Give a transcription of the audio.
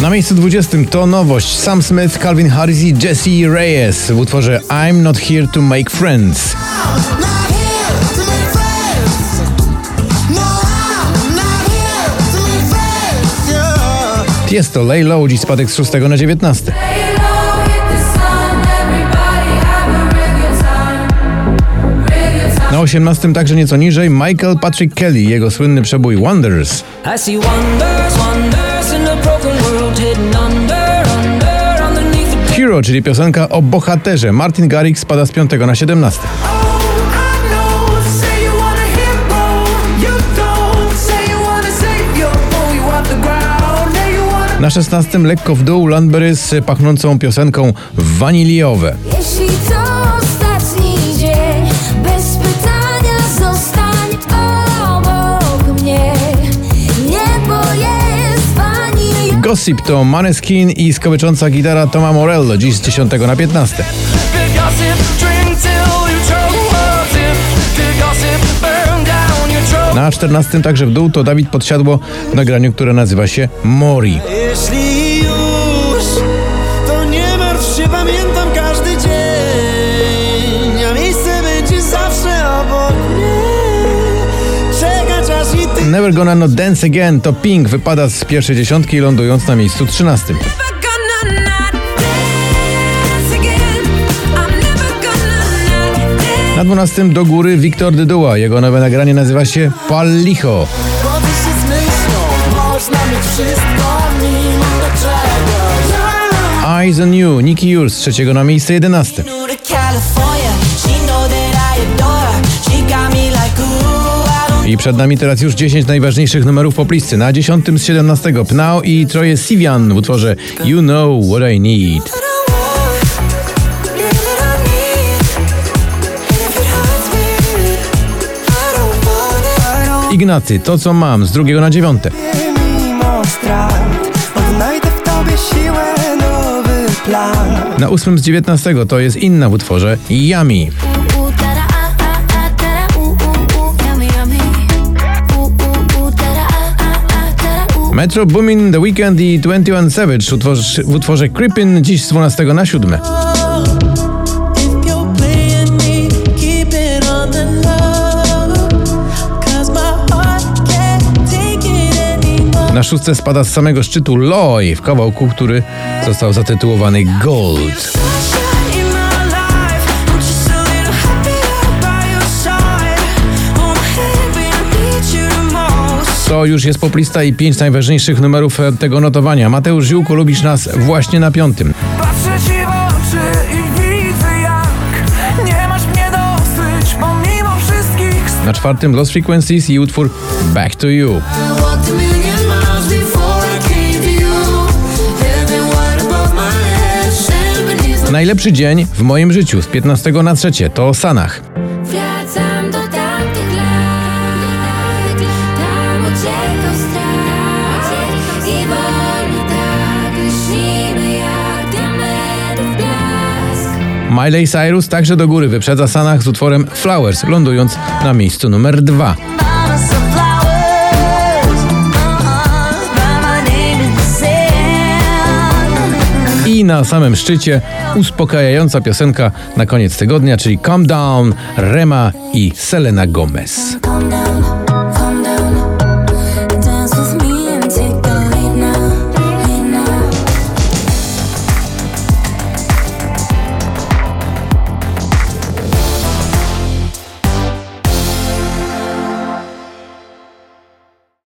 Na miejscu 20 to nowość Sam Smith, Calvin Harris i Jesse Reyes w utworze I'm Not Here to Make Friends. Jest to Lay Low, dziś spadek z 6 na 19. Na 18 także nieco niżej Michael Patrick Kelly, jego słynny przebój Wonders. Czyli piosenka o bohaterze. Martin Garrix spada z 5 na 17. Na 16 lekko w dół Landberry z pachnącą piosenką Waniliowe. Jeśli to Gossip to Maneskin i skowycząca gitara Toma Morello, dziś z 10 na 15. Good gossip, drink till you choke, gossip. Good gossip, burn down your throat. Na 14 także w dół to Dawid Podsiadło w nagraniu, które nazywa się Mori. Jeśli Never Gonna No Dance Again to Pink wypada z pierwszej dziesiątki, lądując na miejscu 13. Never gonna not dance again. I'm never gonna not dance. Na 12 do góry Wiktor Dyduła. Jego nowe nagranie nazywa się Pal Licho. Eyes on You, Nicky Yours z trzeciego na miejsce 11. I przed nami teraz już 10 najważniejszych numerów poplisty. Na 10 z 17 Pnał i Troje Sivian w utworze You Know What I Need. Ignacy, To Co Mam z drugiego na dziewiąte. Na 8 z 19 to jest inna w utworze Yummy. Metro Boomin, The Weeknd i 21 Savage w utworze, w utworze Creepin' dziś z 12 na 7. If you're playing me, keep it on the low. 'Cause my heart can't take it anymore. Na szóstce spada z samego szczytu Loy w kawałku, który został zatytułowany Gold. To już jest poplista i pięć najważniejszych numerów e, tego notowania. Mateusz Ziółko, lubisz nas właśnie na piątym. Patrzę ci w oczy i widzę jak nie masz mnie dosyć pomimo wszystkich Na czwartym Lost Frequencies i utwór Back to You. Najlepszy dzień w moim życiu z 15 na trzecie to Sanach. Miley Cyrus także do góry wyprzedza Sanach z utworem Flowers, lądując na miejscu numer dwa. I na samym szczycie uspokajająca piosenka na koniec tygodnia, czyli Calm Down, Rema i Selena Gomez.